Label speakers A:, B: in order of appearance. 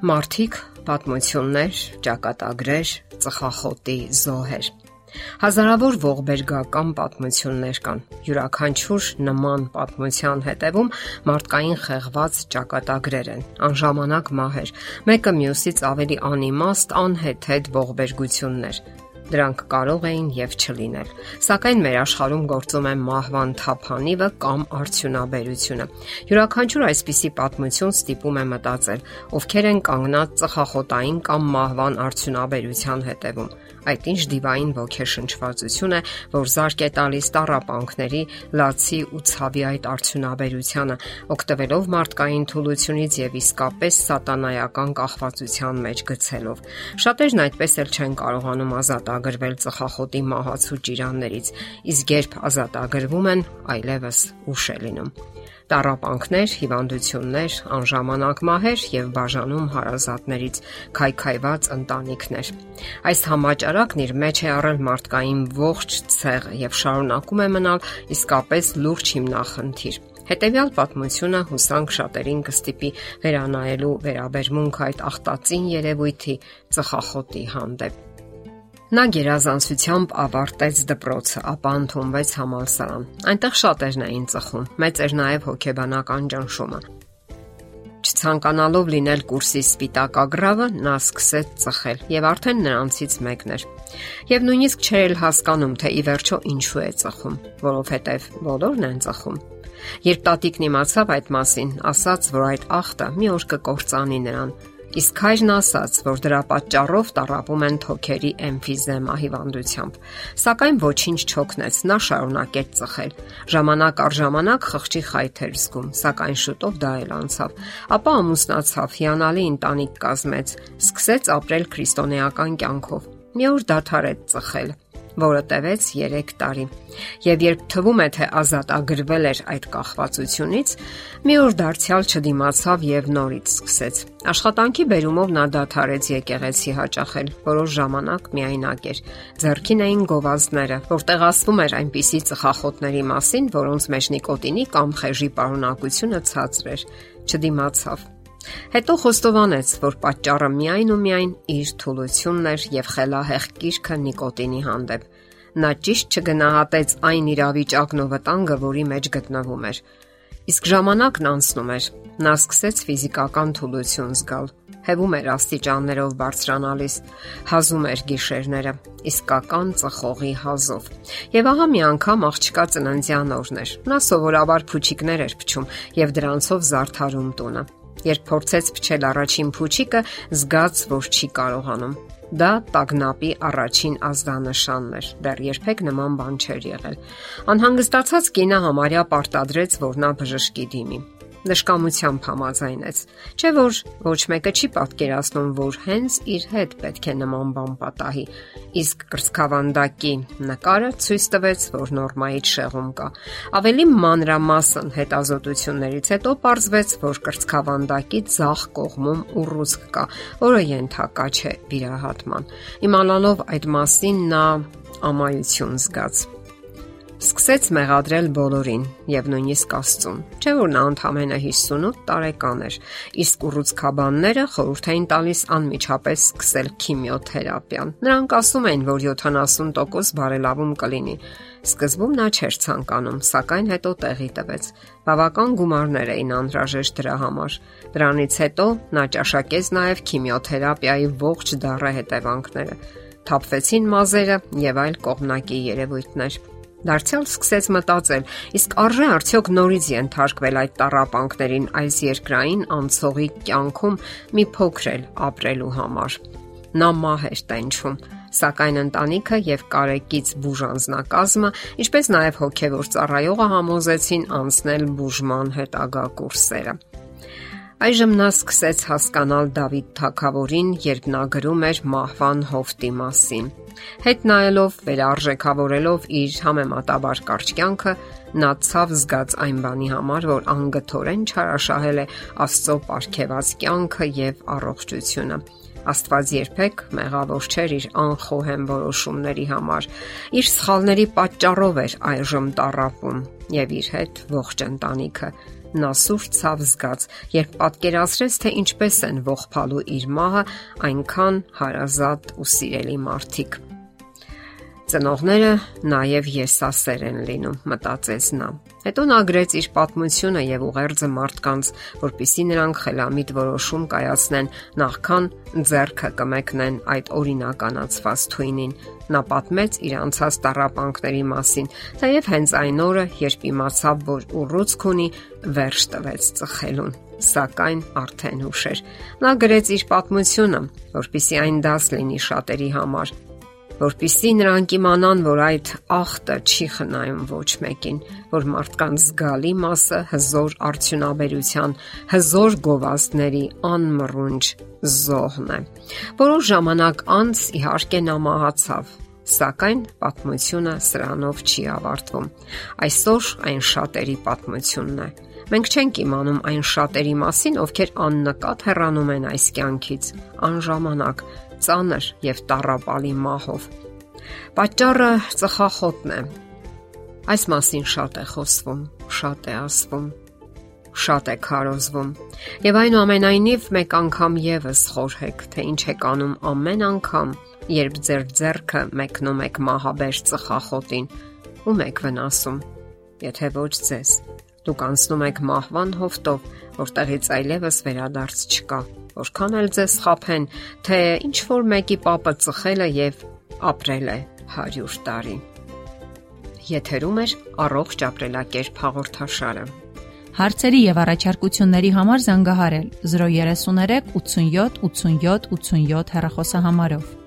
A: Մարդիկ, պատմություններ, ճակատագրեր, ծխախոտի զոհեր։ Հազարավոր ողբերգական պատմություններ կան։ Յուրաքանչյուր նման պատմության հետևում մարդկային խեղված ճակատագրեր են, անժամանակ մահեր, մեկը մյուսից ավելի անիմաստ, անհեթեթ ողբերգություններ, դրանք կարող էին եւ չլինել։ Սակայն մեր աշխարհում գործում է մահվան թափանիվը կամ արդյունաբերությունը։ Յուրաքանչյուր այսպիսի պատմություն ստիպում է մտածել, ովքեր են կանգնած ծխախոտային կամ մահվան արդյունաբերության հետևում Այդ ինչ դիվային ոգեշնչվածություն է, որ զարգ է տալիս տարապանքների, լացի ու ցավի այդ արդյունաբերությունը, օգտվելով մարդկային թուլությունից եւ իսկապես սատանայական կախվածության մեջ գցելով։ Շատերն այդպես էլ չեն կարողանում ազատագրվել ծխախոտի մահացու ճիրաններից, իսկ երբ ազատագրվում են, այլևս ուշ է լինում տարապանքներ, հիվանդություններ, անժամանակ մահեր եւ բաժանում հարազատներից քայքայված ընտանիքներ։ Այս համաճարակն իր մեջ է առել մարդկային ողջ ցեղը եւ շարունակում է մնալ իսկապես լուրջ հիմնախնդիր։ Հետևյալ պատմությունը հուսանք շատերին կստիպի վերանայելու վերաբերմունք այդ ախտածին երևույթի ծխախոտի հանդեպ։ Նա գերազանցությամբ ավարտեց դպրոցը, ապա ընդունվեց համալսարան։ Այնտեղ շատերն էին ծխում։ Մեծ էր նաև հոգեբանական ճնշումը։ Չցանկանալով լինել կուրսի սպիտակ ագրավը, նա սկսեց ծխել եւ արդեն նրանցից մեկն էր։ Եվ նույնիսկ չէր հասկանում, թե ի վերջո ինչու է ծխում, որովհետեւ բոլորն են ծխում։ Երբ տատիկն իմացավ այդ մասին, ասաց, որ այդ ախտը մի օր կկործանի նրան, Իսկ հայրն ասաց, որ դրա պատճառով տարապում են թոքերի էմֆիզեմա հիվանդությամբ։ Սակայն ոչինչ չօգնեց, նա շարունակեց ծխել։ Ժամանակ առ ժամանակ խղճի խայթ էր զգում, սակայն շուտով դա էլ անցավ։ Ապա ամուսնացավ, հիանալի ընտանիք կազմեց, սկսեց ապրել քրիստոնեական կյանքով։ Մի օր դադարեց ծխել որը տևեց 3 տարի։ Եվ երբ թվում է թե ազատ ագրվել էր այդ կախվածությունից, մի օր դարձյալ չդիմացավ եւ նորից սկսեց։ Աշխատանքի բերումով նա դադարեց եկեղեցի հաճախել, որոշ ժամանակ միայնակ էր։ Ձերքին էին գովազդները, որտեղ ասվում էր այնպիսի ծխախոտների մասին, որոնց մեջ նիկոտինի կամ խեժի պարունակությունը ցածր էր։ Չդիմացավ Հետո խոստովանեց, որ պատճառը միայն ու միայն իր թուլությունն էր եւ խելահեղ կիրքը նիկոտինի հանդեպ։ Նա ճիշտ չգնահատեց այն իրավիճակն ու վտանգը, որի մեջ գտնվում էր։ Իսկ ժամանակն անցնում էր։ Նա սկսեց ֆիզիկական թուլություն զգալ։ Հևում էր աստիճաններով բարձրանալիս, հազում էր գիշերները, իսկական ծխողի հազով։ Եվ ահա մի անգամ աղջկա ծննդյան օրն էր։ Նա սովորաբար փուչիկներ էր փչում եւ դրանցով զարդարում տունը։ Երբ փորձեց փչել առաջին փուչիկը, զգաց, որ չի կարողանում։ Դա տագնապի առաջին ազդանշանն էր։ Դեռ երբեք նման բան չէր եղել։ Անհանգստացած կինը համարյա պարտադրեց, որ նա բժշկի դիմի նշկամությամբ համաձայնեց։ Չէ որ ոչ մեկը չի պատկերացնում, որ հենց իր հետ պետք է նման բան պատահի։ Իսկ կրծքավանդակի նկարը ցույց տվեց, որ նորմայից շեղում կա։ Ավելի մանրամասն հետազոտություններից հետո ողջվեց, որ կրծքավանդակի ցախ կողմում ուռուցք կա, որը ենթակա չէ վիրահատման։ Իմանալով այդ մասին նա ամայություն զգաց Սկսեց մեղադրել բոլորին եւ նույնիսկ Աստծուն։ Չէ՞ որ նա ընդամենը 58 տարեկան էր, իսկ ուռուցքաբանները խորհուրդ էին տալիս անմիջապես սկսել քիմիոթերապիան։ Նրանք ասում էին, որ 70% բարելավում կլինի։ Սկզբում նա չէր ցանկանում, սակայն հետո տեղի տվեց։ Բավական գումարներ էին անհրաժեշտ դրա համար։ Դրանից հետո նա ճաշակեց նաև քիմիոթերապիայի ողջ դարը հետևանքները թափվեցին մազերը եւ այլ կողմնակի երևույթներ։ Դարձյալ սկսեց մտածել, իսկ արժե արդյոք նորից ենթարկվել այդ տարապանքներին այս երկրային անցողի կյանքում մի փոքրել ապրելու համար։ Նա մահ էր տենչում, սակայն ընտանիքը եւ կարեկից բուժանձնակազմը, ինչպես նաեւ հոգեվոր ծառայողը համոզեցին անցնել բուժման հետագա կուրսերը։ Այժմ նա սկսեց հասկանալ Դավիթ Թագավորին, երբ նա գրում էր մահվան հովտի մասին։ Հետ նայելով, վերարժեքավորելով իր համեմատաբար կարճ կյանքը, նա ցավ զգաց այն բանի համար, որ անգթորեն չարաշահել է Աստծո ապարքեված կյանքը եւ առողջությունը։ Աստված երբեք մեղավոր չէր իր անխոհեմ որոշումների համար։ Իր սխալների պատճառով էր այժմ տարապում եւ իր հետ ողջ ընտանիքը։ Նա սուր ցավ զգաց, երբ պատկերացրեց, թե ինչպես են ողփալու իր մահը այնքան հարազատ ու սիրելի մարդիկ։ Ծնողները նաև եսասեր են լինում, մտածեց նա։ Հետո նա գրեց իր պատմությունը եւ ուղերձը մարդկանց, որpիսի նրանք խելամիտ որոշում կայացնեն նախքան ձեռքը կմեկնեն այդ օրինականացված թույնին։ Նա պատմեց իր անցած տարապանքների մասին, թեև հենց այն օրը, երբ իմացավ, որ ուռուցք ունի, վերջ տվեց ծխելուն սակայն արդեն ուշ էր։ Նա գրեց իր պատմությունը, որpիսի այն դաս լինի շատերի համար, որpիսի նրանք իմանան, որ այդ ախտը չի խնայում ոչ մեկին, որ մարդկանց զգալի մասը հզոր արդյունաբերության, հզոր գովազդների անմռունջ զոհն է։ Որոշ ժամանակ անց իհարկե նա մահացավ, սակայն պատմությունը սրանով չի ավարտվում։ Այսօր այն շատերի պատմությունն է։ Մենք չենք իմանում այն շատերի մասին, ովքեր աննկատ հեռանում են այս կյանքից, անժամանակ, ծանր եւ տառապալի մահով։ Պատճառը ծխախոտն է։ Այս մասին շատ է խոսվում, շատ է ասվում, շատ է քարոզվում։ Եվ այնուամենայնիվ մեկ անգամ եւս խորհեք, թե ինչ եք անում ամեն անգամ, երբ ձեր ձեռքը մեկնում եք մահաբեր ծխախոտին, ում եք վնասում։ Եթե ոչ ձեզ, դուք անցնում եք մահվան հովտով, որտեղից այլևս վերադարձ չկա որքան էլ ձեզ խափեն, թե ինչ որ մեկի papa ծխել է եւ ապրել է 100 տարի։ Եթերում է առողջ ապրելակերպ հաղորդաշարը։
B: Հարցերի եւ առաջարկությունների համար զանգահարել 033 87 87 87 հեռախոսահամարով։